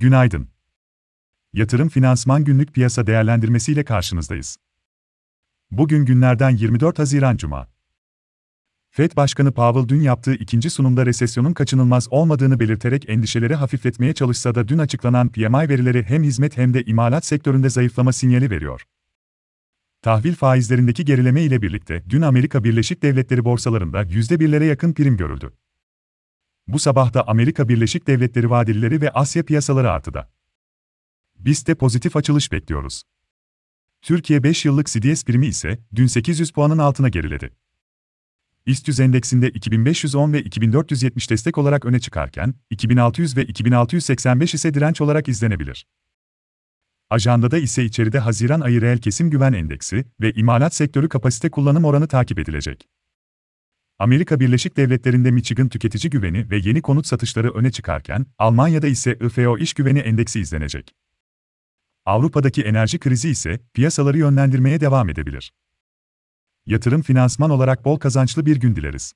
Günaydın. Yatırım Finansman Günlük Piyasa Değerlendirmesi ile karşınızdayız. Bugün günlerden 24 Haziran Cuma. Fed Başkanı Powell dün yaptığı ikinci sunumda resesyonun kaçınılmaz olmadığını belirterek endişeleri hafifletmeye çalışsa da dün açıklanan PMI verileri hem hizmet hem de imalat sektöründe zayıflama sinyali veriyor. Tahvil faizlerindeki gerileme ile birlikte dün Amerika Birleşik Devletleri borsalarında %1'lere yakın prim görüldü. Bu sabah da Amerika Birleşik Devletleri vadelileri ve Asya piyasaları artıda. Biz de pozitif açılış bekliyoruz. Türkiye 5 yıllık CDS primi ise dün 800 puanın altına geriledi. İST endeksinde 2510 ve 2470 destek olarak öne çıkarken, 2600 ve 2685 ise direnç olarak izlenebilir. Ajandada ise içeride Haziran ayı reel kesim güven endeksi ve imalat sektörü kapasite kullanım oranı takip edilecek. Amerika Birleşik Devletleri'nde Michigan tüketici güveni ve yeni konut satışları öne çıkarken, Almanya'da ise IFO iş güveni endeksi izlenecek. Avrupa'daki enerji krizi ise piyasaları yönlendirmeye devam edebilir. Yatırım finansman olarak bol kazançlı bir gün dileriz.